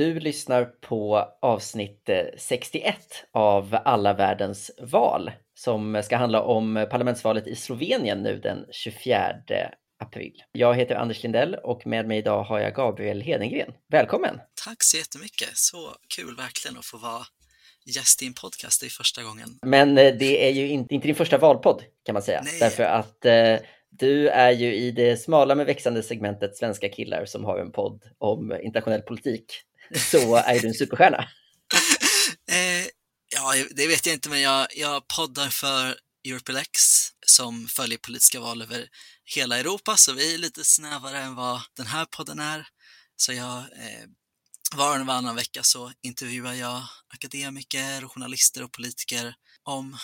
Du lyssnar på avsnitt 61 av Alla världens val som ska handla om parlamentsvalet i Slovenien nu den 24 april. Jag heter Anders Lindell och med mig idag har jag Gabriel Hedengren. Välkommen! Tack så jättemycket! Så kul verkligen att få vara gäst i en podcast, det är första gången. Men eh, det är ju inte, inte din första valpodd kan man säga, Nej. därför att eh, du är ju i det smala men växande segmentet svenska killar som har en podd om internationell politik. Så är du en superstjärna. eh, ja, det vet jag inte, men jag, jag poddar för Europelex som följer politiska val över hela Europa, så vi är lite snävare än vad den här podden är. Så jag, eh, var och varannan vecka så intervjuar jag akademiker, och journalister och politiker om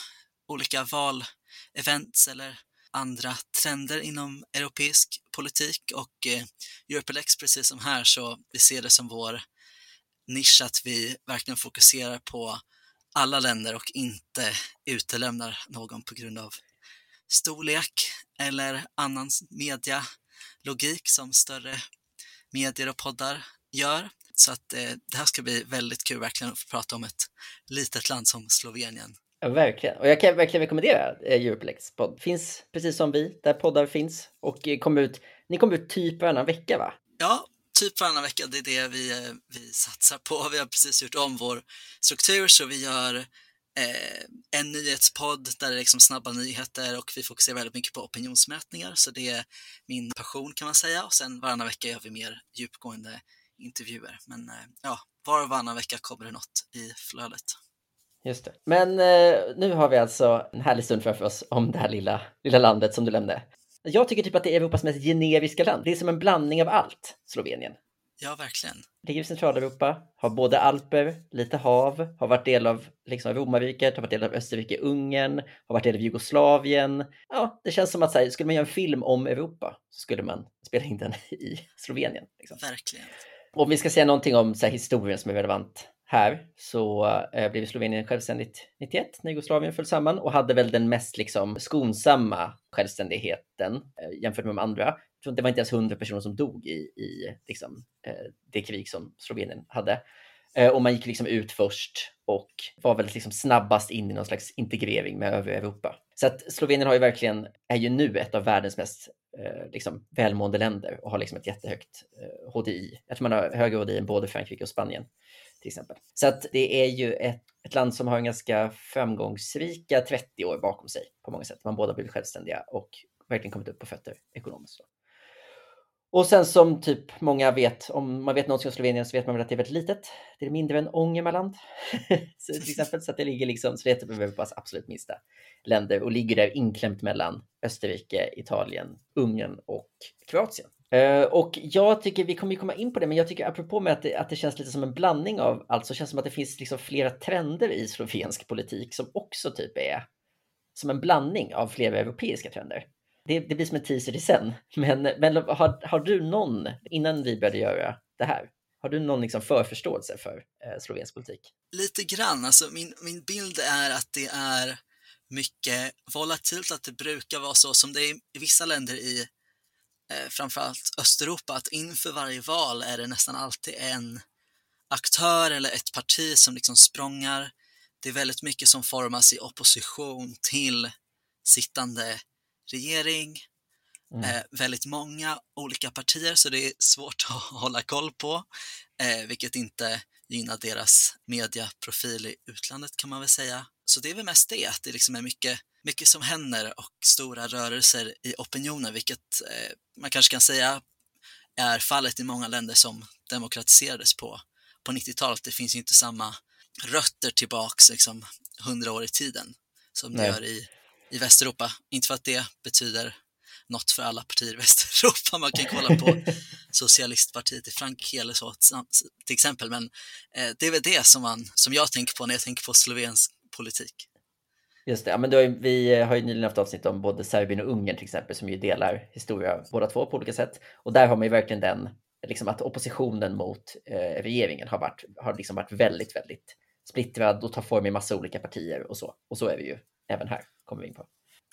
olika valevents eller andra trender inom europeisk politik och eh, Europelex, precis som här, så vi ser det som vår nisch att vi verkligen fokuserar på alla länder och inte utelämnar någon på grund av storlek eller annan medialogik som större medier och poddar gör. Så att eh, det här ska bli väldigt kul verkligen att få prata om ett litet land som Slovenien. Ja, verkligen. Och jag kan verkligen rekommendera eh, Europlex podd. Finns precis som vi, där poddar finns. Och eh, kommer ut, ni kommer ut typ varannan vecka va? Ja, typ varannan vecka. Det är det vi, eh, vi satsar på. Vi har precis gjort om vår struktur så vi gör eh, en nyhetspodd där det är liksom snabba nyheter och vi fokuserar väldigt mycket på opinionsmätningar. Så det är min passion kan man säga. Och sen varannan vecka gör vi mer djupgående intervjuer. Men eh, ja, var och varannan vecka kommer det något i flödet. Just det. Men eh, nu har vi alltså en härlig stund framför oss om det här lilla, lilla landet som du nämnde. Jag tycker typ att det är Europas mest generiska land. Det är som en blandning av allt, Slovenien. Ja, verkligen. Ligger i Centraleuropa, har både alper, lite hav, har varit del av liksom, romarriket, har varit del av Österrike-Ungern, har varit del av Jugoslavien. Ja, det känns som att så här, skulle man göra en film om Europa så skulle man spela in den i Slovenien. Liksom. Verkligen. Om vi ska säga någonting om så här, historien som är relevant här så eh, blev Slovenien självständigt 91 när Jugoslavien föll samman och hade väl den mest liksom, skonsamma självständigheten eh, jämfört med de andra. Det var inte ens hundra personer som dog i, i liksom, eh, det krig som Slovenien hade. Eh, och man gick liksom ut först och var väl liksom snabbast in i någon slags integrering med övriga Europa. Så att Slovenien har ju verkligen, är ju nu ett av världens mest eh, liksom, välmående länder och har liksom ett jättehögt eh, HDI. Jag tror man har högre HDI än både Frankrike och Spanien till exempel. Så att det är ju ett, ett land som har en ganska framgångsrika 30 år bakom sig på många sätt. Man båda blivit självständiga och verkligen kommit upp på fötter ekonomiskt. Då. Och sen som typ många vet, om man vet någonting om Slovenien så vet man väl att det är väldigt litet. Det är mindre än Ångermanland till exempel, så att det ligger liksom, så det är typ absolut minsta länder och ligger där inklämt mellan Österrike, Italien, Ungern och Kroatien. Eh, och jag tycker, vi kommer ju komma in på det, men jag tycker apropå med att det, att det känns lite som en blandning av allt, så känns det som att det finns liksom flera trender i slovensk politik som också typ är som en blandning av flera europeiska trender. Det, det blir som en teaser till sen, men, men har, har du någon, innan vi började göra det här, har du någon liksom förförståelse för eh, slovensk politik? Lite grann, alltså min, min bild är att det är mycket volatilt, att det brukar vara så som det är i vissa länder i eh, framförallt Östeuropa, att inför varje val är det nästan alltid en aktör eller ett parti som liksom språngar. Det är väldigt mycket som formas i opposition till sittande regering, mm. eh, väldigt många olika partier så det är svårt att hålla koll på, eh, vilket inte gynnar deras mediaprofil i utlandet kan man väl säga. Så det är väl mest det, att det liksom är mycket, mycket som händer och stora rörelser i opinionen, vilket eh, man kanske kan säga är fallet i många länder som demokratiserades på, på 90-talet. Det finns ju inte samma rötter tillbaks liksom, 100 år i tiden som det Nej. gör i i Västeuropa. Inte för att det betyder något för alla partier i Västeuropa. Man kan kolla på socialistpartiet i Frankrike eller så till exempel. Men eh, det är väl det som, man, som jag tänker på när jag tänker på slovensk politik. Just det, ja, men har, vi har ju nyligen haft avsnitt om både Serbien och Ungern till exempel som ju delar historia båda två på olika sätt. Och där har man ju verkligen den, liksom att oppositionen mot eh, regeringen har varit, har liksom varit väldigt, väldigt splittrad och tar form i massa olika partier och så. Och så är vi ju även här, kommer vi in på.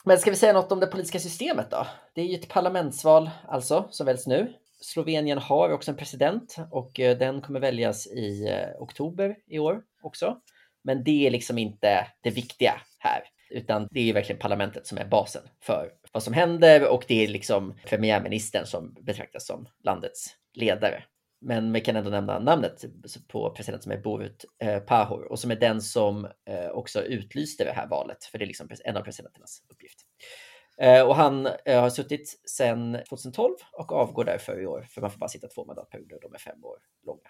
Men ska vi säga något om det politiska systemet då? Det är ju ett parlamentsval alltså, som väljs nu. Slovenien har också en president och eh, den kommer väljas i eh, oktober i år också. Men det är liksom inte det viktiga här, utan det är verkligen parlamentet som är basen för vad som händer och det är liksom premiärministern som betraktas som landets ledare. Men vi kan ändå nämna namnet på presidenten som är Borut eh, Pahor och som är den som eh, också utlyste det här valet, för det är liksom en av presidenternas uppgift. Eh, och han har suttit sedan 2012 och avgår därför i år, för man får bara sitta två mandatperioder, de är fem år långa.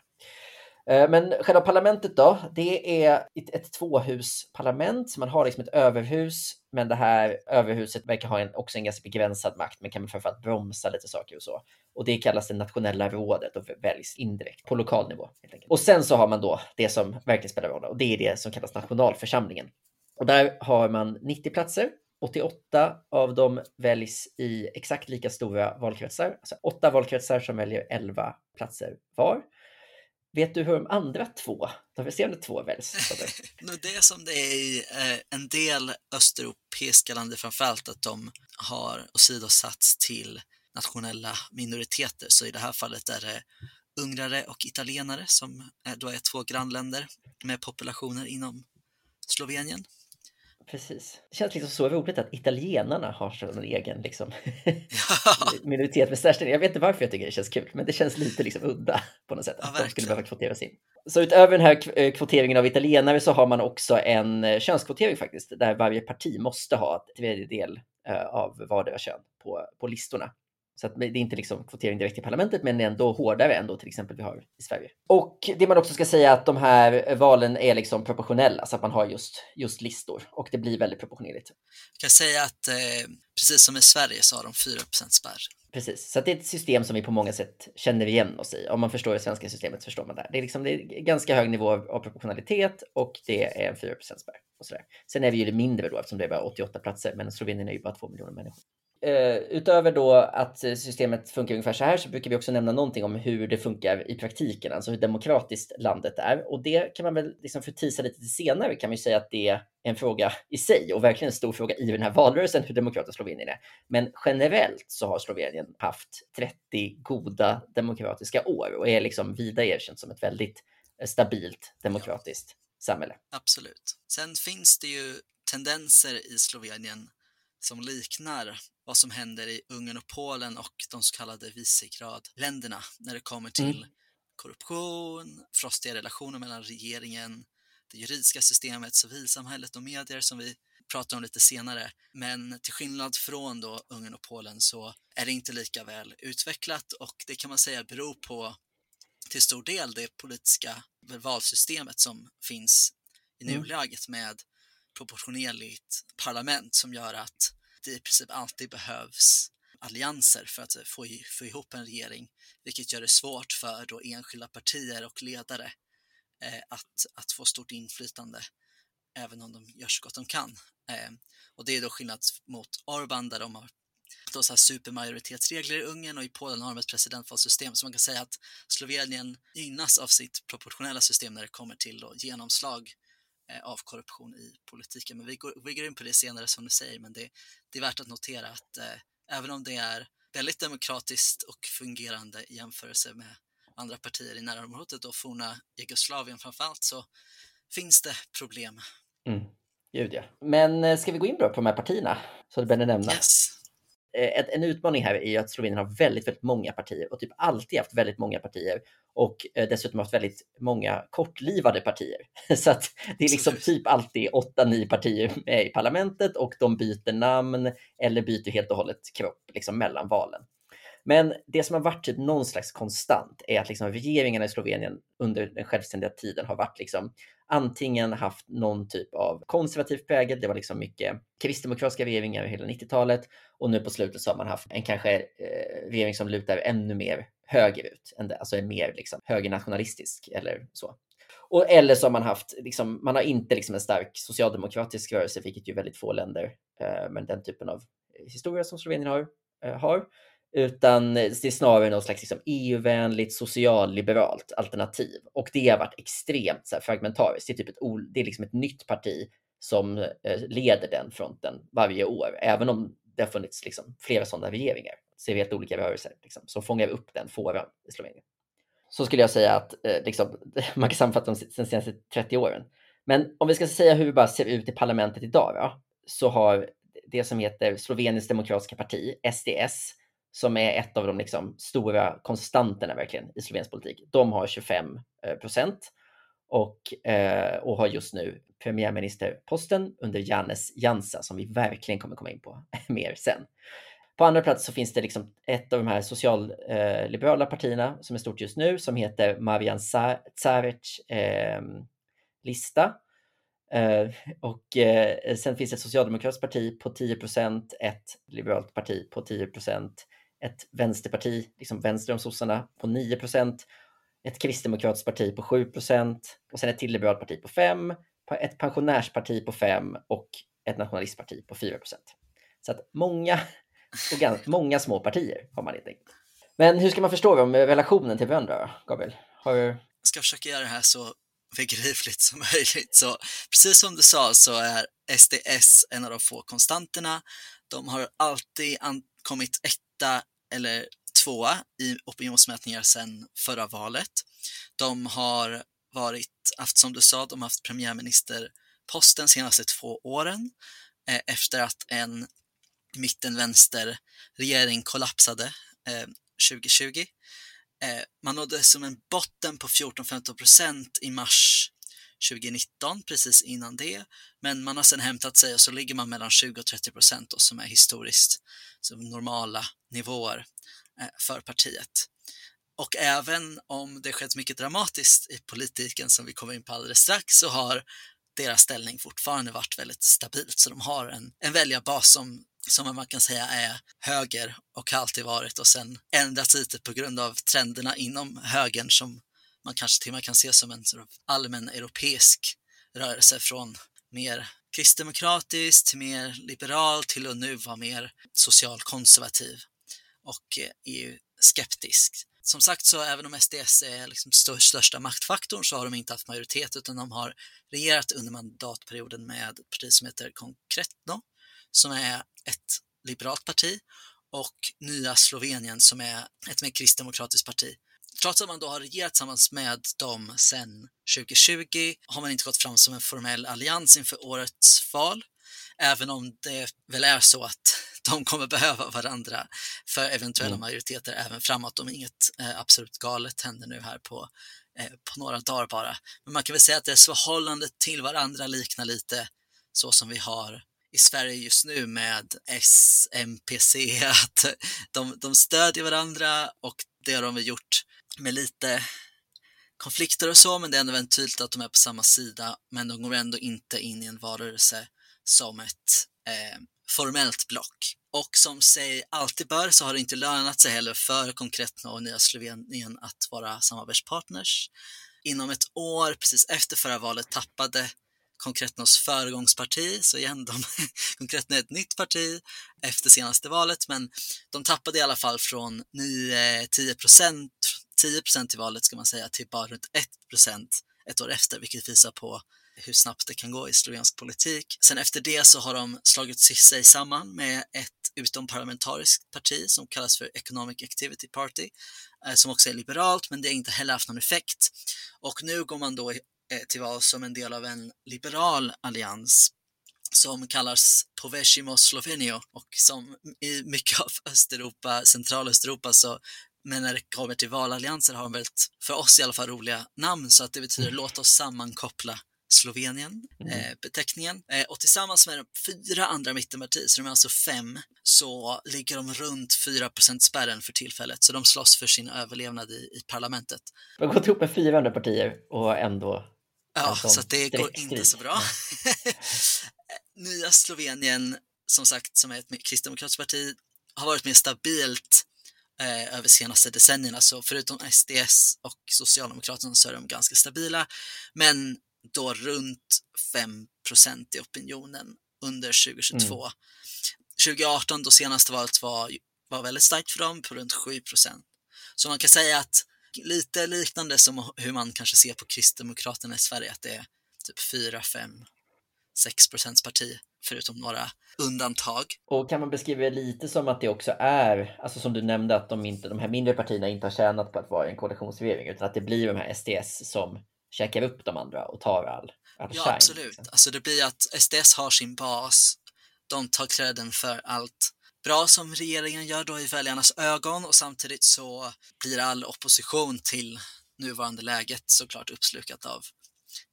Eh, men själva parlamentet då, det är ett, tvåhusparlament. Så man har liksom ett överhus, men det här överhuset verkar ha en, också en ganska begränsad makt, men kan framförallt bromsa lite saker och så. Och det kallas det nationella rådet och väljs indirekt på lokal nivå. Och sen så har man då det som verkligen spelar roll och det är det som kallas nationalförsamlingen. Och där har man 90 platser 88 av dem väljs i exakt lika stora valkretsar, alltså åtta valkretsar som väljer 11 platser var. Vet du hur de andra två, de resterande två väljs? det är som det är i eh, en del östeuropeiska länder framförallt, att de har åsidosatts till nationella minoriteter. Så i det här fallet är det ungrare och italienare som eh, då är två grannländer med populationer inom Slovenien. Precis. Det känns liksom så roligt att italienarna har en egen liksom, minoritet med särställning. Jag vet inte varför jag tycker det känns kul, men det känns lite liksom udda på något sätt. Ja, att de skulle behöva kvoteras in. Så utöver den här eh, kvoteringen av italienare så har man också en eh, könskvotering faktiskt, där varje parti måste ha en tredjedel eh, av vardera kön på, på listorna. Så att det är inte liksom kvotering direkt i parlamentet, men ändå hårdare än då till exempel vi har i Sverige. Och det man också ska säga är att de här valen är liksom proportionella, så att man har just, just listor och det blir väldigt proportionerligt. Jag kan säga att eh, precis som i Sverige så har de 4% spärr. Precis, så det är ett system som vi på många sätt känner igen oss i. Om man förstår det svenska systemet så förstår man det. Det är, liksom, det är ganska hög nivå av proportionalitet och det är en 4 spärr. Och sådär. Sen är vi ju det mindre då eftersom det är bara 88 platser, men Slovenien är ju bara 2 miljoner människor eh, utöver då att systemet funkar ungefär så här så brukar vi också nämna någonting om hur det funkar i praktiken, alltså hur demokratiskt landet är. Och det kan man väl liksom förtisa lite till senare kan man ju säga att det är en fråga i sig och verkligen en stor fråga i den här valrörelsen hur demokratiskt Slovenien är. Men generellt så har Slovenien haft 30 goda demokratiska år och är liksom vida erkänt som ett väldigt eh, stabilt demokratiskt samhälle. Absolut. Sen finns det ju tendenser i Slovenien som liknar vad som händer i Ungern och Polen och de så kallade Visegrad-länderna när det kommer till mm. korruption, frostiga relationer mellan regeringen, det juridiska systemet, civilsamhället och medier som vi pratar om lite senare. Men till skillnad från då Ungern och Polen så är det inte lika väl utvecklat och det kan man säga beror på till stor del det politiska valsystemet som finns i mm. nuläget med proportionerligt parlament som gör att det i princip alltid behövs allianser för att få, få ihop en regering, vilket gör det svårt för då enskilda partier och ledare eh, att, att få stort inflytande, även om de gör så gott de kan. Eh, och det är då skillnad mot Orbán där de har då så här supermajoritetsregler i Ungern och i Polen har de ett presidentvalssystem. Så man kan säga att Slovenien gynnas av sitt proportionella system när det kommer till då genomslag av korruption i politiken. Men vi går, vi går in på det senare som du säger, men det, det är värt att notera att eh, även om det är väldigt demokratiskt och fungerande i jämförelse med andra partier i närområdet och forna Jugoslavien framförallt så finns det problem. Mm. Gud ja. Men eh, ska vi gå in på de här partierna så du började nämna? Yes. Eh, en utmaning här är ju att Slovenien har väldigt, väldigt många partier och typ alltid haft väldigt många partier och eh, dessutom haft väldigt många kortlivade partier. Så att det är liksom typ alltid åtta, nio partier med i parlamentet och de byter namn eller byter helt och hållet kropp liksom mellan valen. Men det som har varit typ någon slags konstant är att liksom regeringarna i Slovenien under den självständiga tiden har varit liksom antingen haft någon typ av konservativ prägel. Det var liksom mycket kristdemokratiska regeringar över hela 90-talet och nu på slutet så har man haft en kanske eh, regering som lutar ännu mer högerut, alltså är mer liksom högernationalistisk eller så. Och, eller så har man haft, liksom, man har inte liksom en stark socialdemokratisk rörelse, vilket ju väldigt få länder eh, med den typen av historia som Slovenien har, eh, har utan det är snarare något slags liksom EU-vänligt socialliberalt alternativ. Och det har varit extremt så här, fragmentariskt. Det är, typ ett, det är liksom ett nytt parti som eh, leder den fronten varje år, även om det har funnits liksom flera sådana regeringar ser vi helt olika rörelser. Liksom. som fångar upp den fåran i Slovenien. Så skulle jag säga att eh, liksom, man kan sammanfatta de senaste 30 åren. Men om vi ska säga hur det bara ser ut i parlamentet idag då, så har det som heter Sloveniens demokratiska parti, SDS, som är ett av de liksom stora konstanterna verkligen i slovensk politik. De har 25 eh, procent och, eh, och har just nu premiärministerposten under Janes Jansa som vi verkligen kommer komma in på mer sen. På andra plats så finns det liksom ett av de här socialliberala eh, partierna som är stort just nu som heter Marian Tsarec eh, lista. Eh, och eh, sen finns det ett socialdemokratiskt parti på 10% ett liberalt parti på 10 ett vänsterparti, liksom vänster om sossarna, på 9 procent. ett kristdemokratiskt parti på 7 procent och sen ett till liberalt parti på 5 ett pensionärsparti på 5 och ett nationalistparti på 4 procent. Så att många, och många små partier har man helt enkelt. Men hur ska man förstå dem med relationen till varandra, Gabriel? Har du... Jag ska försöka göra det här så begripligt som möjligt. Så precis som du sa så är SDS en av de få konstanterna. De har alltid kommit etta eller tvåa i opinionsmätningar sedan förra valet. De har varit, haft som du sa, de har haft premiärministerposten senaste två åren eh, efter att en mitten-vänster-regering kollapsade eh, 2020. Eh, man nådde som en botten på 14-15 procent i mars 2019, precis innan det. Men man har sedan hämtat sig och så ligger man mellan 20 och 30 procent som är historiskt som normala nivåer eh, för partiet. Och även om det skett mycket dramatiskt i politiken som vi kommer in på alldeles strax så har deras ställning fortfarande varit väldigt stabilt. Så de har en, en väljarbas som, som man kan säga är höger och har alltid varit och sen ändrats lite på grund av trenderna inom högern som man kanske till och med kan se som en sort allmän europeisk rörelse från mer kristdemokratiskt till mer liberal till att nu vara mer socialkonservativ och eh, EU-skeptisk som sagt så även om SDS är liksom största maktfaktorn så har de inte haft majoritet utan de har regerat under mandatperioden med ett parti som heter Konkretno som är ett liberalt parti och Nya Slovenien som är ett mer kristdemokratiskt parti. Trots att man då har regerat tillsammans med dem sedan 2020 har man inte gått fram som en formell allians inför årets val Även om det väl är så att de kommer behöva varandra för eventuella mm. majoriteter även framåt om inget eh, absolut galet händer nu här på, eh, på några dagar bara. Men man kan väl säga att deras förhållande till varandra liknar lite så som vi har i Sverige just nu med S, MPC, att de, de stödjer varandra och det har de väl gjort med lite konflikter och så, men det är ändå väldigt tydligt att de är på samma sida, men de går ändå inte in i en valrörelse som ett eh, formellt block. Och som sig alltid bör så har det inte lönat sig heller för Konkretna och Nya Slovenien att vara samarbetspartners. Inom ett år, precis efter förra valet, tappade Konkretnos föregångsparti, så igen, de, Konkretna är ett nytt parti efter senaste valet, men de tappade i alla fall från 9-10 eh, procent, 10 i valet ska man säga, till bara runt 1 ett år efter, vilket visar på hur snabbt det kan gå i slovensk politik. Sen efter det så har de slagit sig samman med ett utomparlamentariskt parti som kallas för Economic Activity Party, eh, som också är liberalt, men det har inte heller haft någon effekt. Och nu går man då eh, till val som en del av en liberal allians som kallas Povesimo Slovenio och som i mycket av Östeuropa, centralösteuropa så men när det kommer till valallianser har de väldigt, för oss i alla fall, roliga namn så att det betyder mm. låt oss sammankoppla Slovenien, mm. eh, beteckningen. Eh, och tillsammans med fyra andra mittenpartier, så de är alltså fem, så ligger de runt 4 spärren för tillfället. Så de slåss för sin överlevnad i, i parlamentet. De har gått ihop med fyra andra partier och ändå... Ja, så det går inte så bra. Nya Slovenien, som sagt, som är ett kristdemokratiskt parti, har varit mer stabilt eh, över senaste decennierna. Så förutom SDS och Socialdemokraterna så är de ganska stabila. Men då runt 5% i opinionen under 2022. Mm. 2018, då senaste valet var, var väldigt starkt för dem, på runt 7% Så man kan säga att lite liknande som hur man kanske ser på Kristdemokraterna i Sverige, att det är typ 4, 5, 6 procents parti förutom några undantag. Och kan man beskriva det lite som att det också är, alltså som du nämnde, att de, inte, de här mindre partierna inte har tjänat på att vara en koalitionsregering, utan att det blir de här SDS som käkar upp de andra och tar all, all Ja, shine, absolut. liksom. Alltså det blir att SDS har sin bas, de tar credden för allt bra som regeringen gör då i väljarnas ögon och samtidigt så blir all opposition till nuvarande läget såklart uppslukat av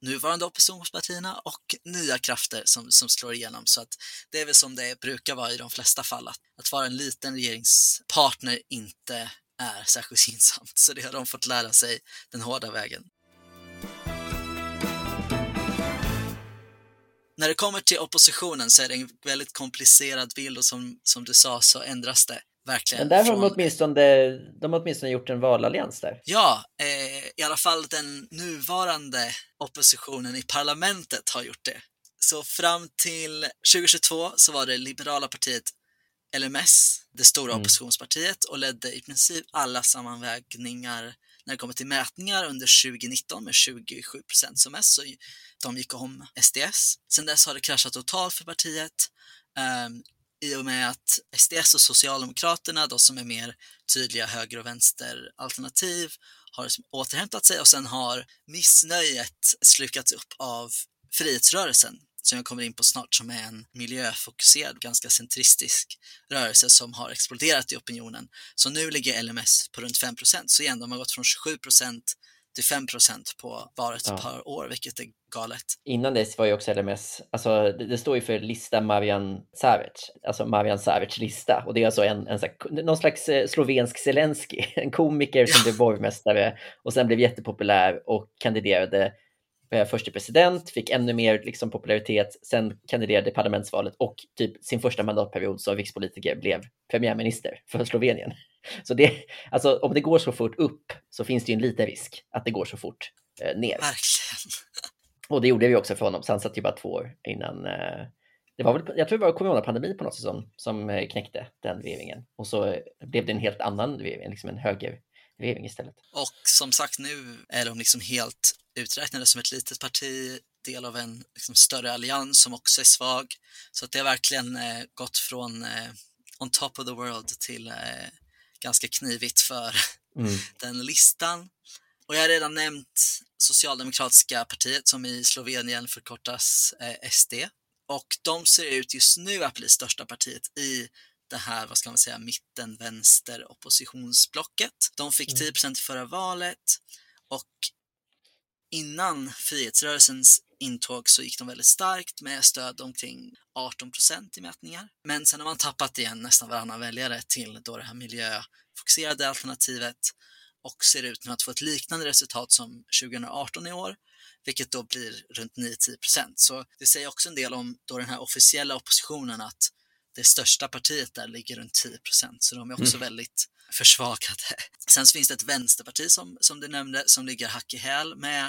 nuvarande oppositionspartierna och nya krafter som, som slår igenom. Så att det är väl som det brukar vara i de flesta fall, att, att vara en liten regeringspartner inte är särskilt gynnsamt. Så det har de fått lära sig den hårda vägen. När det kommer till oppositionen så är det en väldigt komplicerad bild och som, som du sa så ändras det verkligen. Men där har de från- åtminstone, de har åtminstone gjort en valallians där. Ja, eh, i alla fall den nuvarande oppositionen i parlamentet har gjort det. Så fram till 2022 så var det liberala partiet LMS, det stora Mm. oppositionspartiet, och ledde i princip alla sammanvägningar när det kommer till mätningar under 2019 med 27 procent som mest, så de gick om SDS. Sen dess har det kraschat totalt för partiet ehm, i och med att SDS och Socialdemokraterna, då som är mer tydliga höger och vänsteralternativ, har liksom återhämtat sig och sen har missnöjet slukats upp av frihetsrörelsen som jag kommer in på snart, som är en miljöfokuserad, ganska centristisk rörelse som har exploderat i opinionen. Så nu ligger LMS på runt 5 så igen, de har gått från 27 till 5 på bara ett Ja. par år, vilket är galet. Innan dess var ju också LMS, alltså det, det står ju för lista Marian Savic, alltså Marian Savic lista. Och det är alltså en, en här- någon slags eh, slovensk Zelensky, en komiker som Ja. blev borgmästare och sen blev jättepopulär och kandiderade eh, först till president, fick ännu mer liksom, popularitet, sen kandiderade i parlamentsvalet och typ sin första mandatperiod som rikspolitiker blev premiärminister för Slovenien. Så det, alltså om det går så fort upp så finns det ju en liten risk att det går så fort eh, ner. Verkligen. Och det gjorde vi också för honom, så han satt ju bara två år innan. Eh, det var väl, jag tror det var coronapandemi på något sätt som, som eh, knäckte den regeringen. Och så eh, blev det en helt annan regering, liksom en högerregering istället. Och som sagt, nu är de liksom helt uträknade som ett litet parti, del av en liksom, större allians som också är svag. Så att det har verkligen eh, gått från eh, on top of the world till eh, ganska knivigt för Mm. den listan. Och jag har redan nämnt Socialdemokratiska partiet som i Slovenien förkortas eh, SD. Och de ser ut just nu att bli största partiet i det här, vad ska man säga, mitten, vänster oppositionsblocket. De fick Mm. 10 procent i förra valet och innan frihetsrörelsens intåg så gick de väldigt starkt med stöd omkring 18 procent i mätningar. Men sen har man tappat igen nästan varannan väljare till då det här miljöfokuserade alternativet och ser ut nu att få ett liknande resultat som 2018 i år, vilket då blir runt 9-10 procent. Så det säger också en del om då den här officiella oppositionen att det största partiet där ligger runt 10 procent, så de är också Mm. väldigt försvagade. Sen så finns det ett vänsterparti som, som du nämnde som ligger hack i häl med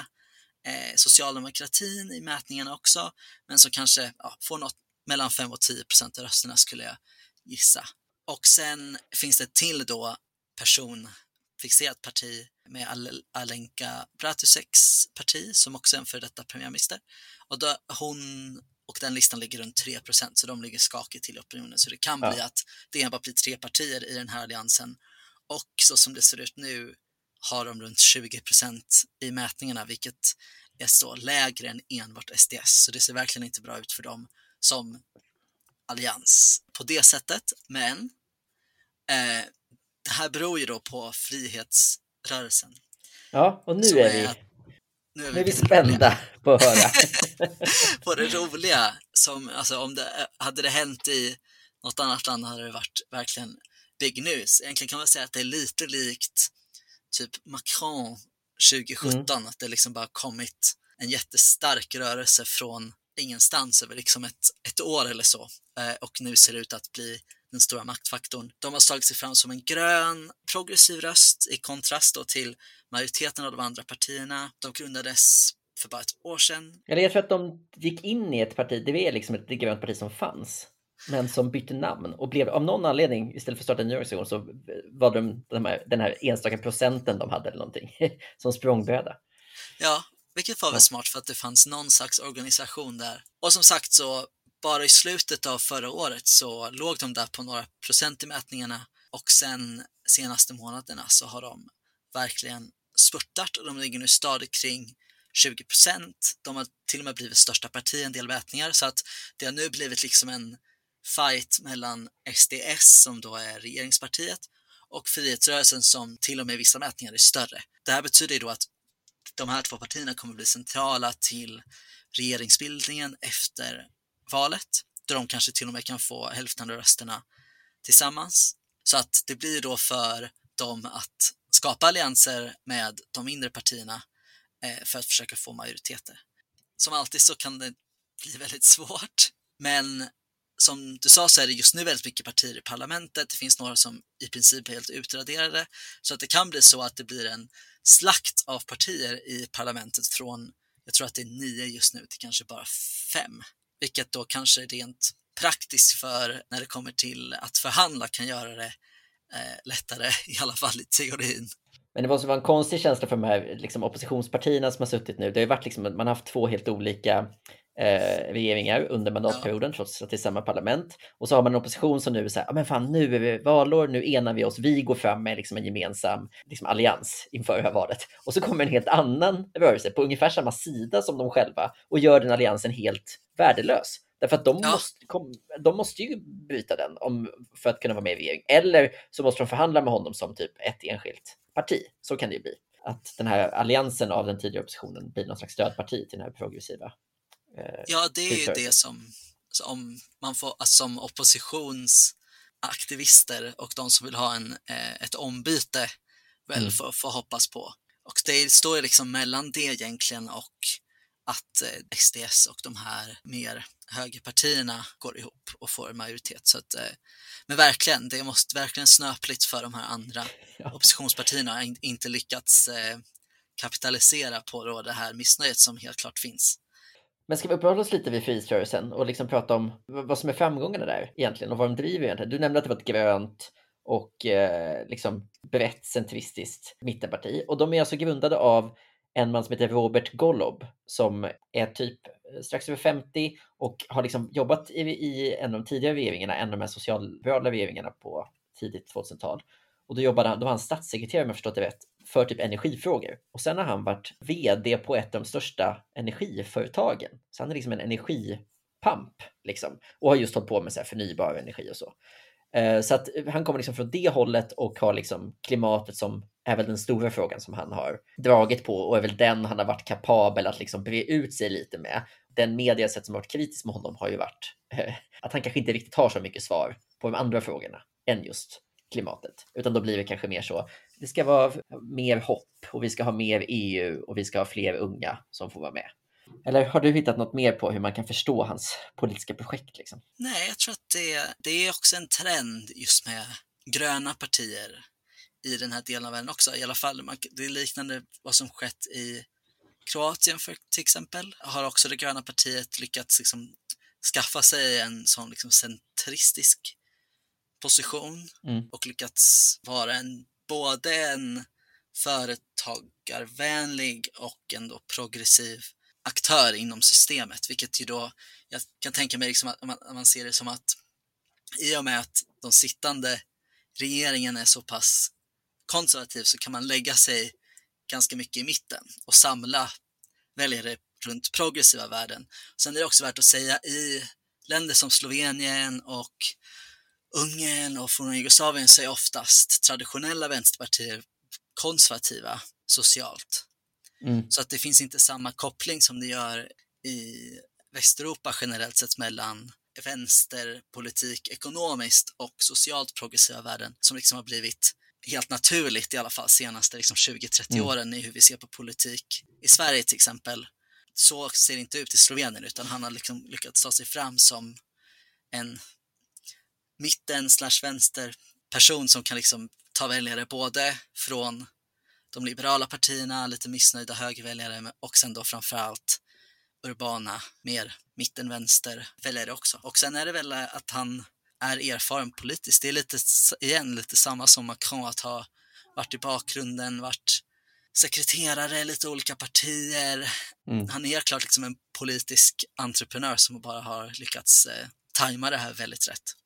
eh, socialdemokratin i mätningarna också, men som kanske ja, får något mellan 5 och 10 procent av rösterna skulle jag gissa. Och sen finns det till då personfixerat parti med Al- Alenka Bratuseks parti som också är en före detta premiärminister. Och då, hon och den listan ligger runt 3 procent, så de ligger skakigt till i opinionen. Så det kan Ja. bli att det enbart blir tre partier i den här alliansen. Och så som det ser ut nu har de runt 20 procent i mätningarna, vilket är så lägre än enbart SDS. Så det ser verkligen inte bra ut för dem som allians på det sättet. Men eh, det här beror ju då på frihetsrörelsen. Ja, och nu är är vi, att- Nu är nu är vi spända på att höra. på det roliga. Som, alltså, om det, hade det hänt i något annat land hade det varit verkligen big news. Egentligen kan man säga att det är lite likt typ Macron 2017, att det liksom bara kommit en jättestark rörelse från ingenstans över liksom ett, ett år eller så. Eh, och nu ser det ut att bli den stora maktfaktorn. De har slagit sig fram som en grön, progressiv röst i kontrast till majoriteten av de andra partierna. De grundades för bara ett år sedan. Eller jag tror att de gick in i ett parti, det är liksom ett grönt parti som fanns, men som bytte namn och blev av någon anledning, istället för att starta en ny organisation, så var de, de här, den här enstaka procenten de hade eller någonting, som språngbräda. Ja, vilket var väl smart för att det fanns någon slags organisation där. Och som sagt så bara i slutet av förra året så låg de där på några procent i mätningarna och sen senaste månaderna så har de verkligen spurtat och de ligger nu stadigt kring 20 procent. De har till och med blivit största parti i en del mätningar så att det har nu blivit liksom en fight mellan SDS som då är regeringspartiet och frihetsrörelsen som till och med i vissa mätningar är större. Det här betyder ju då att de här två partierna kommer bli centrala till regeringsbildningen efter valet, där de kanske till och med kan få hälften av rösterna tillsammans. Så att det blir då för dem att skapa allianser med de mindre partierna eh, för att försöka få majoriteter. Som alltid så kan det bli väldigt svårt, men som du sa så är det just nu väldigt mycket partier i parlamentet. Det finns några som i princip är helt utraderade, så att det kan bli så att det blir en slakt av partier i parlamentet från, jag tror att det är nio just nu, till kanske bara fem, vilket då kanske rent praktiskt för när det kommer till att förhandla kan göra det eh, lättare, i alla fall i teorin. Men det måste vara en konstig känsla för de här liksom, oppositionspartierna som har suttit nu. Det har ju varit liksom, man har haft två helt olika eh, regeringar under mandatperioden ja. trots att det är samma parlament. Och så har man en opposition som nu säger, ah, men fan nu är vi valår, nu enar vi oss, vi går fram med liksom en gemensam liksom, allians inför det här valet. Och så kommer en helt annan rörelse på ungefär samma sida som de själva och gör den alliansen helt värdelös. Därför att de, ja. måste, de måste ju bryta den om, för att kunna vara med i regering. Eller så måste de förhandla med honom som typ ett enskilt parti. Så kan det ju bli. Att den här alliansen av den tidigare oppositionen blir någon slags stödparti till den här progressiva Eh, ja, det är ju det som, som man får, alltså, som oppositionsaktivister och de som vill ha en, eh, ett ombyte väl mm. får, får hoppas på. Och det står liksom mellan det egentligen och att eh, SDS och de här mer högerpartierna går ihop och får majoritet. Så att, men verkligen, det måste verkligen snöpligt för de här andra ja. oppositionspartierna inte lyckats kapitalisera på då det här missnöjet som helt klart finns. Men ska vi uppehålla oss lite vid frihetsrörelsen och liksom prata om vad som är framgångarna där egentligen och vad de driver egentligen? Du nämnde att det var ett grönt och eh, liksom brett centristiskt mittenparti och de är alltså grundade av en man som heter Robert Golob som är typ strax över 50 och har liksom jobbat i, i en av de tidigare regeringarna, en av de här socialliberala regeringarna på tidigt 2000-tal. Och då jobbade han, då var han statssekreterare om jag förstått det rätt, för typ energifrågor. Och sen har han varit VD på ett av de största energiföretagen. Så han är liksom en energipamp liksom. Och har just hållit på med så förnybar energi och så. Eh, så att han kommer liksom från det hållet och har liksom klimatet som är väl den stora frågan som han har dragit på och är väl den han har varit kapabel att liksom bre ut sig lite med. Den mediasätt som har varit kritisk med honom har ju varit eh, att han kanske inte riktigt har så mycket svar på de andra frågorna än just klimatet, utan då blir det kanske mer så. Det ska vara mer hopp och vi ska ha mer EU och vi ska ha fler unga som får vara med. Eller har du hittat något mer på hur man kan förstå hans politiska projekt? Liksom? Nej, jag tror att det, det är också en trend just med gröna partier i den här delen av världen också. I alla fall, man, det är liknande vad som skett i Kroatien för till exempel. Har också det gröna partiet lyckats liksom skaffa sig en sån liksom centristisk position mm. och lyckats vara en, både en företagarvänlig och ändå progressiv aktör inom systemet, vilket ju då, jag kan tänka mig liksom att man, man ser det som att i och med att de sittande regeringen är så pass konservativ så kan man lägga sig ganska mycket i mitten och samla väljare runt progressiva värden. Sen är det också värt att säga i länder som Slovenien och Ungern och forna Jugoslavien så är oftast traditionella vänsterpartier konservativa socialt. Mm. Så att det finns inte samma koppling som det gör i Västeuropa generellt sett mellan vänsterpolitik ekonomiskt och socialt progressiva värden som liksom har blivit helt naturligt i alla fall senaste liksom 20-30 mm. åren i hur vi ser på politik i Sverige till exempel. Så ser det inte ut i Slovenien utan han har liksom lyckats ta sig fram som en mitten slash vänster person som kan liksom ta väljare både från de liberala partierna, lite missnöjda högerväljare och sen då framförallt urbana, mer mitten-vänster väljare också. Och sen är det väl att han är erfaren politiskt. Det är lite, igen, lite samma som Macron, att ha varit i bakgrunden, varit sekreterare i lite olika partier. Mm. Han är klart liksom en politisk entreprenör som bara har lyckats eh, tajma det här väldigt rätt.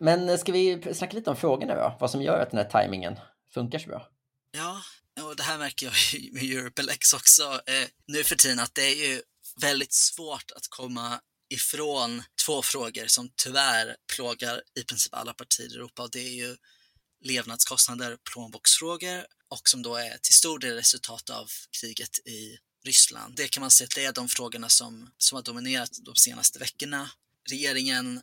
Men eh, ska vi snacka lite om frågorna då? Vad som gör att den här tajmingen funkar så bra? Ja, och det här märker jag med Europelex också eh, nu för tiden att det är ju väldigt svårt att komma ifrån två frågor som tyvärr plågar i princip alla partier i Europa och det är ju levnadskostnader, plånboksfrågor och som då är till stor del resultat av kriget i Ryssland. Det kan man säga att det är de frågorna som, som har dominerat de senaste veckorna. Regeringen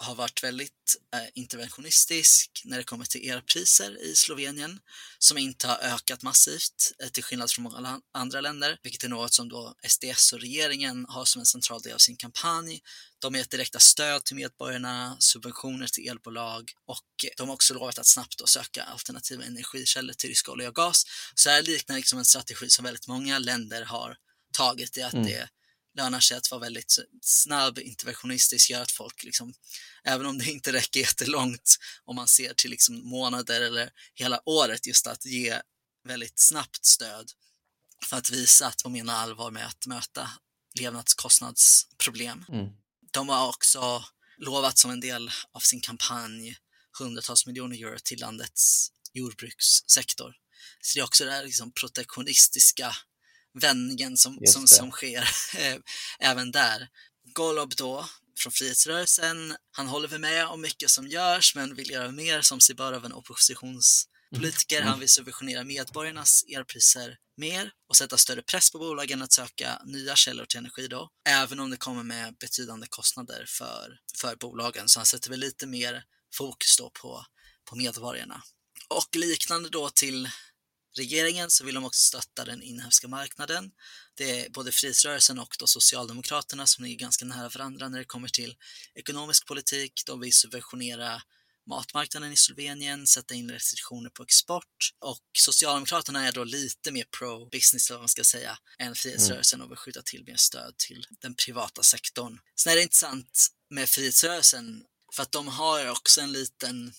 har varit väldigt eh, interventionistisk när det kommer till elpriser i Slovenien som inte har ökat massivt eh, till skillnad från många andra länder, vilket är något som då SDS och regeringen har som en central del av sin kampanj. De har gett direkta stöd till medborgarna, subventioner till elbolag och de har också lovat att snabbt söka alternativa energikällor till rysk olja och gas. Så det här liknar liksom en strategi som väldigt många länder har tagit i att mm. det lönar sig att vara väldigt snabb, interventionistisk, gör att folk, liksom, även om det inte räcker jättelångt, om man ser till liksom månader eller hela året, just att ge väldigt snabbt stöd för att visa att de menar allvar med att möta levnadskostnadsproblem. Mm. De har också lovat som en del av sin kampanj hundratals miljoner euro till landets jordbrukssektor. Så det är också det här liksom protektionistiska vändningen som, som, som sker även där. Golob då, från Frihetsrörelsen, han håller väl med om mycket som görs men vill göra mer som sig bör av en oppositionspolitiker. Mm. Han vill subventionera medborgarnas elpriser mer och sätta större press på bolagen att söka nya källor till energi då, även om det kommer med betydande kostnader för, för bolagen. Så han sätter väl lite mer fokus då på, på medborgarna. Och liknande då till regeringen så vill de också stötta den inhemska marknaden. Det är både Frihetsrörelsen och då Socialdemokraterna som ligger ganska nära varandra när det kommer till ekonomisk politik. De vill subventionera matmarknaden i Slovenien, sätta in restriktioner på export och Socialdemokraterna är då lite mer pro-business, eller vad man ska säga, än Frihetsrörelsen och vill skjuta till mer stöd till den privata sektorn. Sen är det intressant med Frihetsrörelsen för att de har också en liten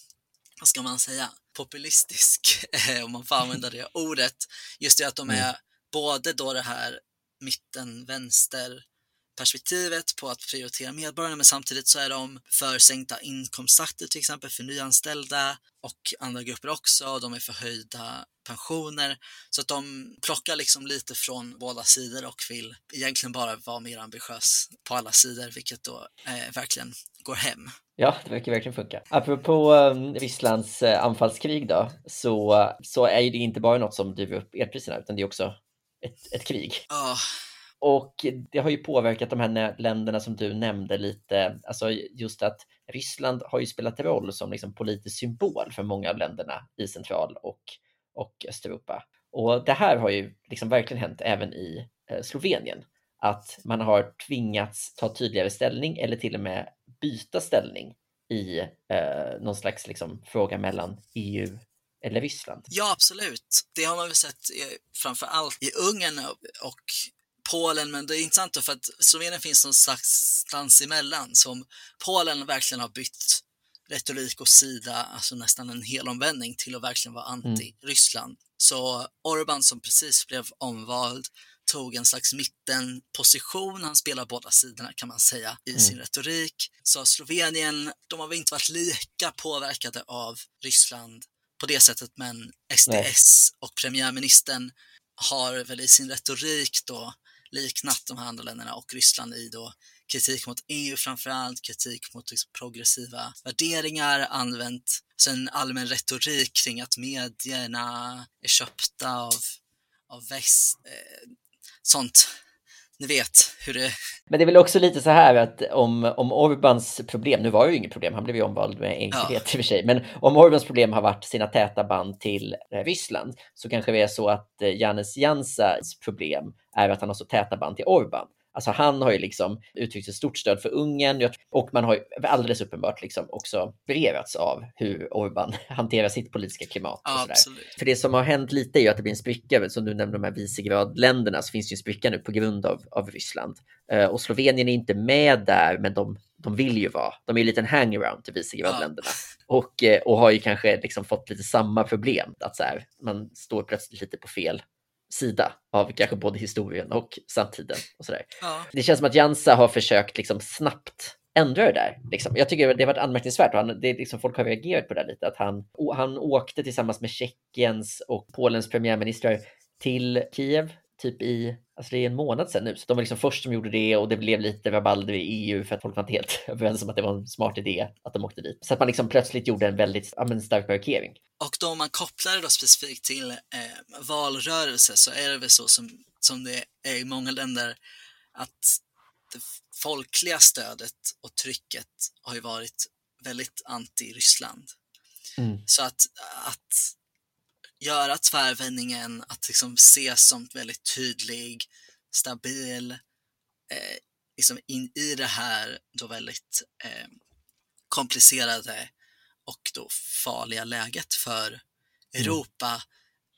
vad ska man säga, populistisk, eh, om man får använda det ordet. Just det att de mm. är både då det här mitten-vänster perspektivet på att prioritera medborgarna, men samtidigt så är de för sänkta inkomstskatter till exempel för nyanställda och andra grupper också. De är för höjda pensioner. Så att de plockar liksom lite från båda sidor och vill egentligen bara vara mer ambitiös på alla sidor, vilket då eh, verkligen går hem. Ja, det verkar verkligen funka. Apropå um, Rysslands uh, anfallskrig då, så, så är det inte bara något som driver upp elpriserna, utan det är också ett, ett krig. Oh. Och det har ju påverkat de här länderna som du nämnde lite, alltså just att Ryssland har ju spelat roll som liksom politisk symbol för många av länderna i Central och, och Östeuropa. Och det här har ju liksom verkligen hänt även i eh, Slovenien, att man har tvingats ta tydligare ställning eller till och med byta ställning i eh, någon slags liksom, fråga mellan EU eller Ryssland. Ja, absolut. Det har man väl sett framför allt i Ungern och Polen, men det är intressant då för att Slovenien finns någonstans emellan som Polen verkligen har bytt retorik och sida, alltså nästan en hel omvändning till att verkligen vara mm. anti-Ryssland. Mm. Så Orban som precis blev omvald tog en slags mittenposition. Han spelar båda sidorna kan man säga i mm. sin retorik. Så Slovenien, de har väl inte varit lika påverkade av Ryssland på det sättet, men SDS Nej. och premiärministern har väl i sin retorik då liknat de här andra länderna och Ryssland i då kritik mot EU framförallt, kritik mot liksom progressiva värderingar, använt en allmän retorik kring att medierna är köpta av, av väst. Eh, sånt. Ni vet hur det... Men det är väl också lite så här att om, om Orbans problem, nu var det ju inget problem, han blev ju omvald med enkelhet ja. i och för sig, men om Orbans problem har varit sina täta band till eh, Ryssland så kanske det är så att eh, Janis Jansas problem är att han har så täta band till Orban. Alltså han har ju liksom uttryckt ett stort stöd för Ungern och man har ju alldeles uppenbart liksom också berevats av hur Orban hanterar sitt politiska klimat. Ja, för det som har hänt lite är ju att det blir en spricka, som du nämnde de här Visegradländerna, så finns det ju en spricka nu på grund av, av Ryssland. Uh, och Slovenien är inte med där, men de de vill ju vara. De är ju en liten hangaround till Visegrad-länderna. Ja. Och, eh, och har ju kanske liksom fått lite samma problem. Att så här, man står plötsligt lite på fel sida av kanske både historien och samtiden. Och så ja. Det känns som att Jansa har försökt liksom snabbt ändra det där. Liksom. Jag tycker det har varit anmärkningsvärt och han, det är liksom, folk har reagerat på det lite. Att han, han åkte tillsammans med Tjeckiens och Polens premiärministrar till Kiev typ i, alltså det är en månad sedan nu, så de var liksom först som gjorde det och det blev lite rabalder i EU för att folk var inte helt överens om att det var en smart idé att de åkte dit. Så att man liksom plötsligt gjorde en väldigt ja, men stark markering. Och då om man kopplar det då specifikt till eh, valrörelse så är det väl så som, som det är i många länder att det folkliga stödet och trycket har ju varit väldigt anti-Ryssland. Mm. Så att, att göra tvärvändningen, att liksom ses som väldigt tydlig, stabil, eh, liksom in i det här då väldigt eh, komplicerade och då farliga läget för mm. Europa.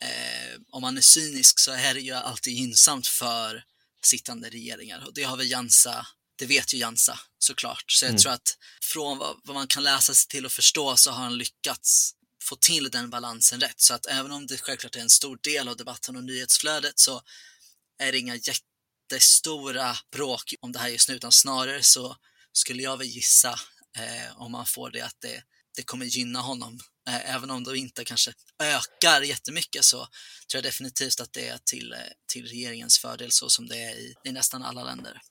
Eh, om man är cynisk så är det ju alltid gynnsamt för sittande regeringar och det har väl Jansa, det vet ju Jansa såklart. Så jag mm. tror att från vad, vad, man kan läsa sig till och förstå så har han lyckats få till den balansen rätt. Så att även om det självklart är en stor del av debatten och nyhetsflödet så är det inga jättestora bråk om det här just nu, utan snarare så skulle jag väl gissa, eh, om man får det, att det, det kommer gynna honom. Eh, även om det inte kanske ökar jättemycket så tror jag definitivt att det är till, eh, till regeringens fördel så som det är i, i nästan alla länder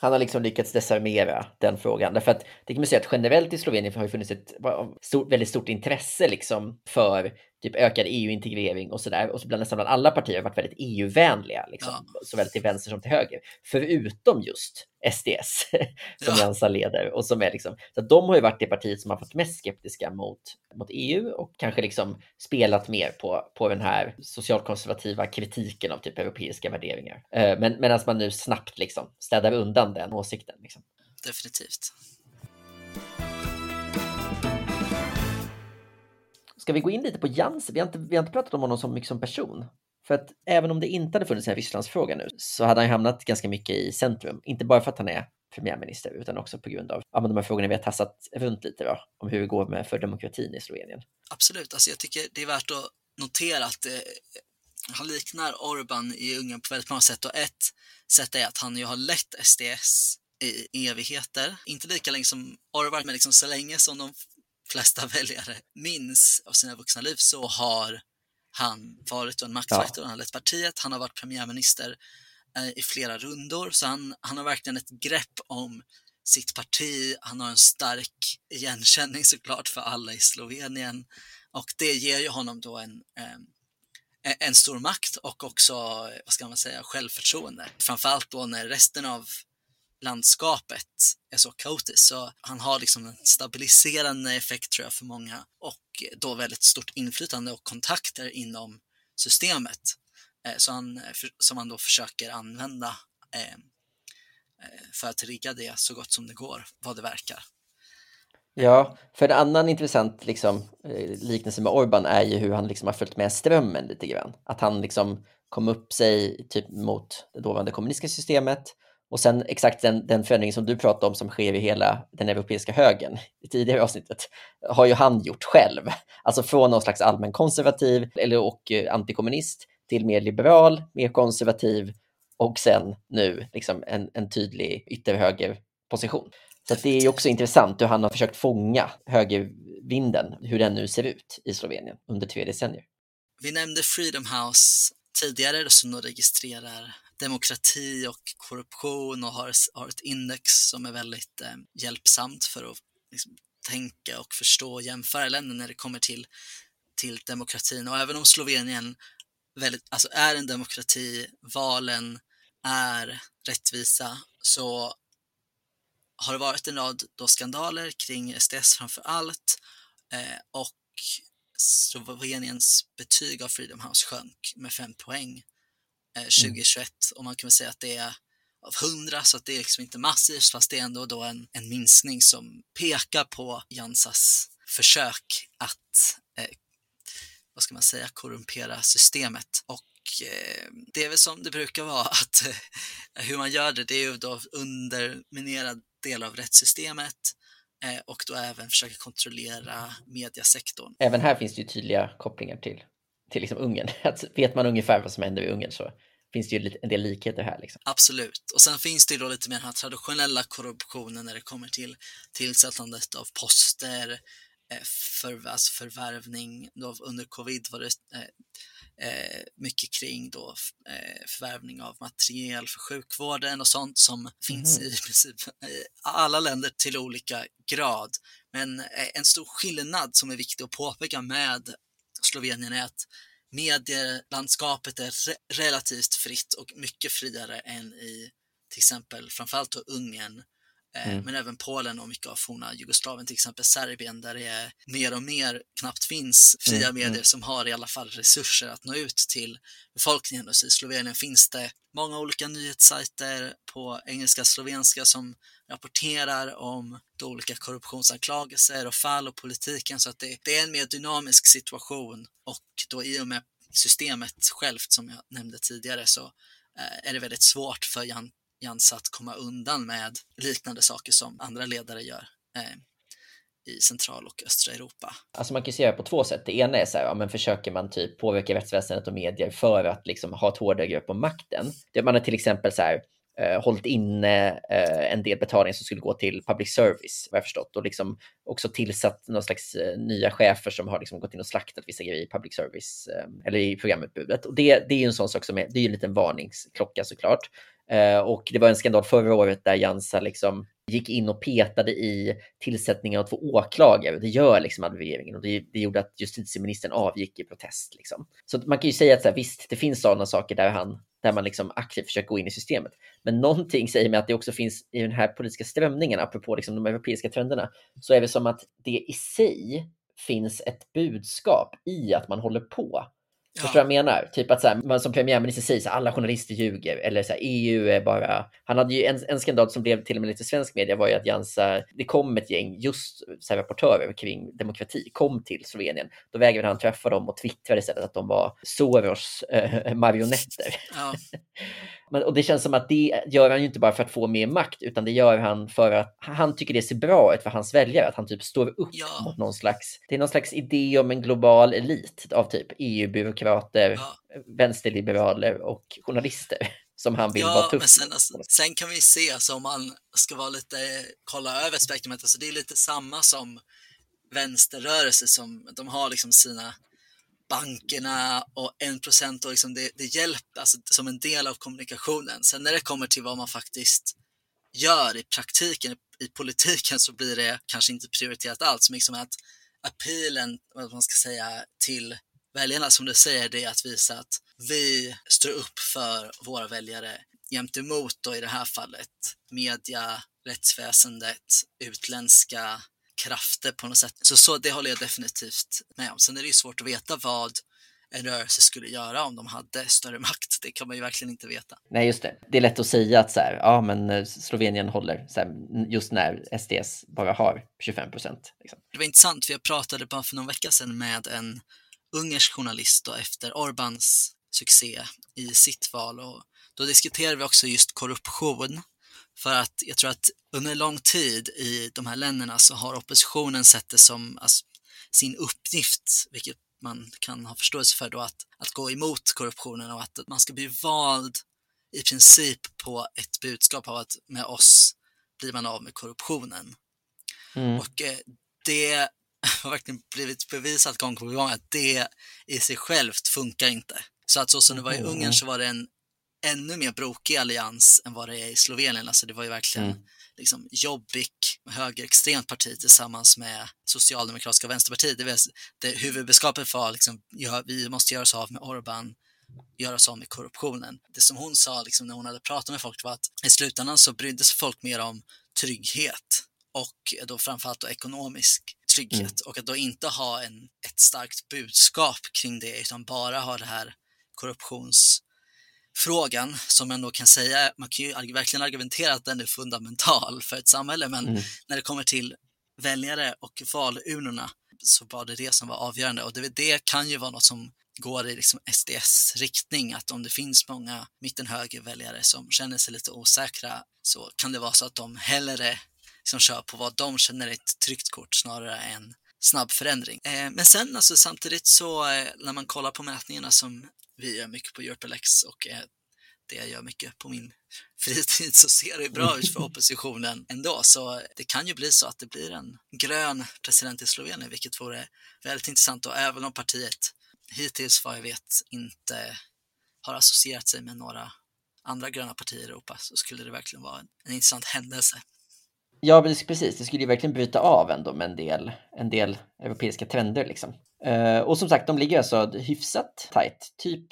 han har liksom lyckats desarmera den frågan. Därför att det kan man säga att generellt i Slovenien har det funnits ett stort, väldigt stort intresse liksom för typ ökad EU-integrering och sådär. Och så bland nästan bland alla partier har varit väldigt EU-vänliga, liksom, ja. såväl till vänster som till höger. Förutom just SDS, som ja. Jansa leder. Och som är liksom, så de har ju varit det partiet som har varit mest skeptiska mot, mot EU och kanske liksom spelat mer på, på den här socialkonservativa kritiken av typ europeiska värderingar. Eh, men medan man nu snabbt liksom städar undan den åsikten. Liksom. Definitivt. Ska vi gå in lite på Jansen? Vi har inte, vi har inte pratat om honom så mycket som person. För att även om det inte hade funnits en Rysslandsfråga nu så hade han hamnat ganska mycket i centrum. Inte bara för att han är premiärminister utan också på grund av ja, de här frågorna vi har tassat runt lite då, om hur det går med för demokratin i Slovenien. Absolut, alltså jag tycker det är värt att notera att eh, han liknar Orban i Ungern på väldigt många sätt och ett sätt är att han ju har lett SDS i evigheter. Inte lika länge som Orban, men liksom så länge som de flesta väljare minns av sina vuxna liv så har han varit en maktfaktor, ja. han har lett partiet, han har varit premiärminister eh, i flera rundor, så han, han har verkligen ett grepp om sitt parti, han har en stark igenkänning såklart för alla i Slovenien och det ger ju honom då en, eh, en stor makt och också, vad ska man säga, självförtroende. Framförallt då när resten av landskapet är så kaotiskt. Så han har liksom en stabiliserande effekt tror jag för många och då väldigt stort inflytande och kontakter inom systemet eh, så han, eh, som han då försöker använda eh, eh, för att rigga det så gott som det går, vad det verkar. Ja, för en annan intressant liksom, eh, liknelse med Orban är ju hur han liksom har följt med strömmen lite grann. Att han liksom kom upp sig typ mot det dåvarande kommunistiska systemet och sen exakt den, den förändring som du pratade om som sker i hela den europeiska högen i tidigare avsnittet har ju han gjort själv. Alltså från någon slags allmän konservativ eller, och eh, antikommunist till mer liberal, mer konservativ och sen nu liksom en, en tydlig ytterhögerposition. Så det är också intressant hur han har försökt fånga högervinden, hur den nu ser ut i Slovenien under tre decennier. Vi nämnde Freedom House tidigare som då registrerar demokrati och korruption och har, har ett index som är väldigt eh, hjälpsamt för att liksom, tänka och förstå och jämföra länder när det kommer till, till demokratin. Och även om Slovenien väldigt, alltså är en demokrati, valen är rättvisa, så har det varit en rad då skandaler kring SDS framför allt eh, och Sloveniens betyg av Freedom House sjönk med fem poäng 2021 mm. och man kan väl säga att det är av 100 så att det är liksom inte massivt fast det är ändå då en, en minskning som pekar på Jansas försök att, eh, vad ska man säga, korrumpera systemet. Och eh, det är väl som det brukar vara att eh, hur man gör det, det är ju då underminera delar av rättssystemet eh, och då även försöka kontrollera mediasektorn. Även här finns det ju tydliga kopplingar till, till liksom Ungern. Att vet man ungefär vad som händer i Ungern så finns det ju en del likheter här. Liksom. Absolut. Och sen finns det ju då lite mer den här traditionella korruptionen när det kommer till tillsättandet av poster, Eh, för, alltså förvärvning. Då under covid var det eh, eh mycket kring då, eh, förvärvning av materiel för sjukvården och sånt som mm. finns i princip i alla länder till olika grad. Men en stor skillnad som är viktig att påpeka med Slovenien är att medielandskapet är re relativt fritt och mycket friare än i till exempel framförallt Ungern. Eh, mm. Men även Polen och mycket av forna Jugoslavien, till exempel Serbien, där det är mer och mer knappt finns fria mm. medier mm. som har i alla fall resurser att nå ut till befolkningen. Och I Slovenien finns det många olika nyhetssajter på engelska och slovenska som rapporterar om olika korruptionsanklagelser och fall och politiken. Så att det, det är en mer dynamisk situation och då i och med systemet självt som jag nämnde tidigare så eh, är det väldigt svårt för Jan att komma undan med liknande saker som andra ledare gör eh, i central och östra Europa. Alltså man kan ju se det på två sätt. Det ena är så här, ja, men försöker man typ påverka rättsväsendet och medier för att liksom ha ett hårdare grepp om makten. Man har till exempel så här, eh, hållit inne eh, en del betalningar som skulle gå till public service, vad jag förstått, och liksom också tillsatt någon slags eh, nya chefer som har liksom gått in och slaktat vissa grejer i public service eh, eller i programutbudet. Och det, det är ju en sån sak som är, det är ju en liten varningsklocka såklart. Eh, och det var en skandal förra året där Jansa liksom gick in och petade i tillsättningen av två åklagare. Det gör liksom regeringen och det, det gjorde att justitieministern avgick i protest. Liksom. Så man kan ju säga att så här, visst, det finns sådana saker där, han, där man liksom aktivt försöker gå in i systemet. Men någonting säger mig att det också finns i den här politiska strömningen, apropå liksom de europeiska trenderna, så är det som att det i sig finns ett budskap i att man håller på. Ja. Förstår du vad jag menar? Typ att så här, man som premiärminister säger att alla journalister ljuger eller så här, EU är bara... Han hade ju en, en skandal som blev till och med lite svensk media var ju att Jansa, det kom ett gäng just så här, rapportörer kring demokrati, kom till Slovenien. Då vägrade han träffa dem och twittrade istället att de var Soros äh, marionetter. Ja. Men, och det känns som att det gör han ju inte bara för att få mer makt, utan det gör han för att han tycker det ser bra ut för hans väljare, att han typ står upp ja. mot någon slags, det är någon slags idé om en global elit av typ EU-byråkrater, ja. vänsterliberaler och journalister som han vill ja, vara tuff men sen, alltså, sen kan vi se, alltså, om man ska vara lite, kolla över spektrumet, alltså, det är lite samma som vänsterrörelser som de har liksom sina bankerna och 1 %. och liksom det, det hjälper alltså, som en del av kommunikationen. Sen när det kommer till vad man faktiskt gör i praktiken, i, politiken, så blir det kanske inte prioriterat alls. Men liksom att appealen, vad man ska säga, till väljarna, som du säger, det är att visa att vi står upp för våra väljare gentemot då i det här fallet media, rättsväsendet, utländska krafter på något sätt. Så, så det håller jag definitivt med om. Sen är det ju svårt att veta vad en rörelse skulle göra om de hade större makt. Det kan man ju verkligen inte veta. Nej, just det. Det är lätt att säga att så här, ja, men eh, Slovenien håller så här, just när SDS bara har 25 procent. Liksom. Det var intressant, för jag pratade bara för någon vecka sedan med en ungersk journalist då, efter Orbans succé i sitt val och då diskuterade vi också just korruption för att jag tror att under lång tid i de här länderna så har oppositionen sett det som alltså, sin uppgift, vilket man kan ha förståelse för då, att, att gå emot korruptionen och att man ska bli vald i princip på ett budskap av att med oss blir man av med korruptionen. Mm. Och eh, det har verkligen blivit bevisat gång på gång att det i sig självt funkar inte. Så att så som det var i Ungern så var det en ännu mer brokig allians än vad det är i Slovenien. Alltså det var ju verkligen mm. liksom Jobbik, högerextremt parti tillsammans med Socialdemokratiska vänsterpartiet. Det, det huvudbudskapet var liksom, ja, vi måste göra oss av med Orban, göra oss av med korruptionen. Det som hon sa liksom, när hon hade pratat med folk var att i slutändan så brydde sig folk mer om trygghet och då framförallt då ekonomisk trygghet mm. och att då inte ha en, ett starkt budskap kring det utan bara ha det här korruptions frågan som man då kan säga, man kan ju verkligen argumentera att den är fundamental för ett samhälle, men mm. när det kommer till väljare och valurnorna, så var det det som var avgörande och det, det kan ju vara något som går i liksom SDS riktning, att om det finns många mitten-höger-väljare som känner sig lite osäkra så kan det vara så att de hellre liksom kör på vad de känner är ett tryggt kort snarare än snabb förändring. Eh, men sen alltså, samtidigt så eh, när man kollar på mätningarna som vi gör mycket på Europelex och eh, det jag gör mycket på min fritid så ser det bra ut för oppositionen ändå. Så det kan ju bli så att det blir en grön president i Slovenien, vilket vore väldigt intressant och även om partiet hittills vad jag vet inte har associerat sig med några andra gröna partier i Europa så skulle det verkligen vara en, en intressant händelse. Ja, precis. Det skulle ju verkligen bryta av ändå med en del, en del europeiska trender. Liksom. Uh, och som sagt, de ligger alltså hyfsat tajt, typ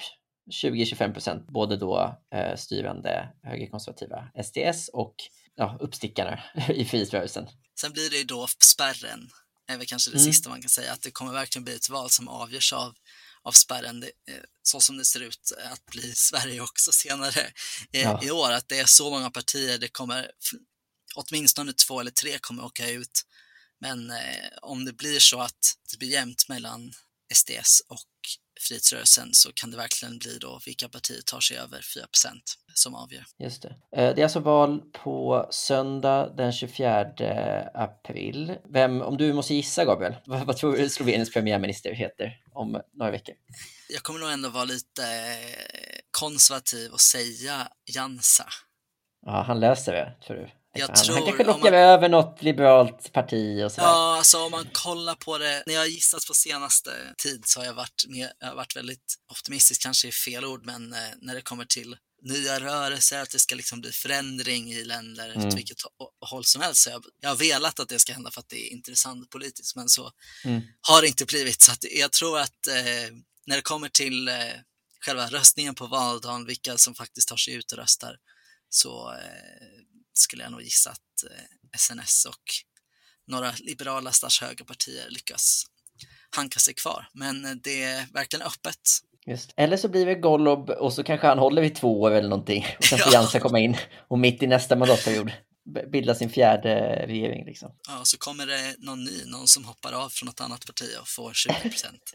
20-25 procent, både då uh, styrande högerkonservativa SDS och ja, uppstickarna i frihetsrörelsen. Sen blir det ju då spärren, är väl kanske det mm. sista man kan säga, att det kommer verkligen bli ett val som avgörs av av spärren, det, eh, så som det ser ut att bli Sverige också senare ja. i år, att det är så många partier, det kommer åtminstone två eller tre kommer åka ut. Men eh, om det blir så att det blir jämnt mellan SDS och Frihetsrörelsen så kan det verkligen bli då vilka partier tar sig över 4% som avgör. Just det. Eh, det är alltså val på söndag den 24 april. Vem, om du måste gissa Gabriel, vad, vad tror du Sloveniens premiärminister heter om några veckor? Jag kommer nog ändå vara lite konservativ och säga Jansa. Ja, han löser det, tror du? Jag tror, han kanske lockar man... över något liberalt parti och sådär. Ja, alltså om man kollar på det. När jag har gissat på senaste tid så har jag varit, med, jag har varit väldigt optimistisk, kanske är fel ord, men eh, när det kommer till nya rörelser, att det ska liksom bli förändring i länder mm. åt vilket håll som helst. Så jag, jag har velat att det ska hända för att det är intressant politiskt, men så mm. har det inte blivit. Så jag tror att eh, när det kommer till eh, själva röstningen på valdagen, vilka som faktiskt tar sig ut och röstar, så eh, skulle jag nog gissa att SNS eh, och några liberala slash högerpartier lyckas hanka sig kvar. Men eh, det är verkligen öppet. Just. Eller så blir det Golob och så kanske han håller vid två år eller någonting. Och sen får ja. Jansa komma in och mitt i nästa mandatperiod bilda sin fjärde regering. Liksom. Ja, så kommer det någon ny, någon som hoppar av från något annat parti och får 20 procent.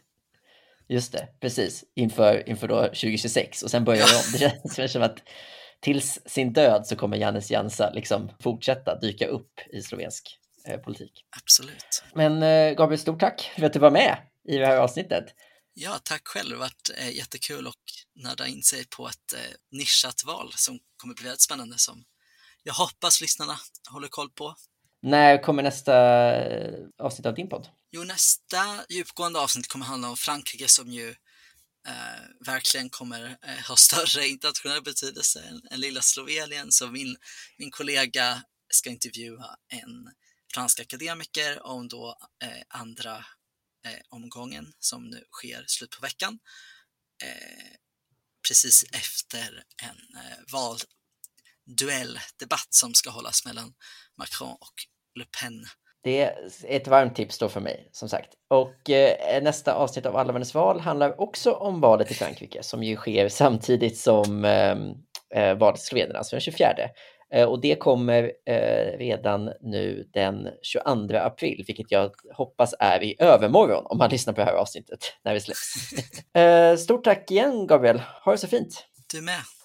Just det, precis. Inför, inför då 2026 och sen börjar ja. det om. Det känns som att tills sin död så kommer Janis Jansa liksom fortsätta dyka upp i slovensk eh, politik. Absolut. Men eh, Gabriel, stort tack för att du var med i det här avsnittet. Ja, tack själv. Det har varit eh, jättekul att nörda in sig på ett eh, nischat val som kommer bli väldigt spännande som jag hoppas lyssnarna håller koll på. När kommer nästa eh, avsnitt av din podd? Jo, nästa djupgående avsnitt kommer handla om Frankrike som ju eh, verkligen kommer eh, ha större internationell betydelse än, än lilla Slovenien. Så min, min kollega ska intervjua en fransk akademiker om då eh, andra eh, omgången som nu sker slut på veckan. Eh, precis efter en eh, valduelldebatt som ska hållas mellan Macron och Le Pen det är ett varmt tips då för mig, som sagt. Och eh, nästa avsnitt av Allmännes val handlar också om valet i Frankrike, som ju sker samtidigt som ehm, eh, valet i Slovenien, alltså den 24. Eh, och det kommer eh, redan nu den 22 april, vilket jag hoppas är i övermorgon om man lyssnar på det här avsnittet när vi släpps. Eh, stort tack igen, Gabriel. Ha det så fint! Du med.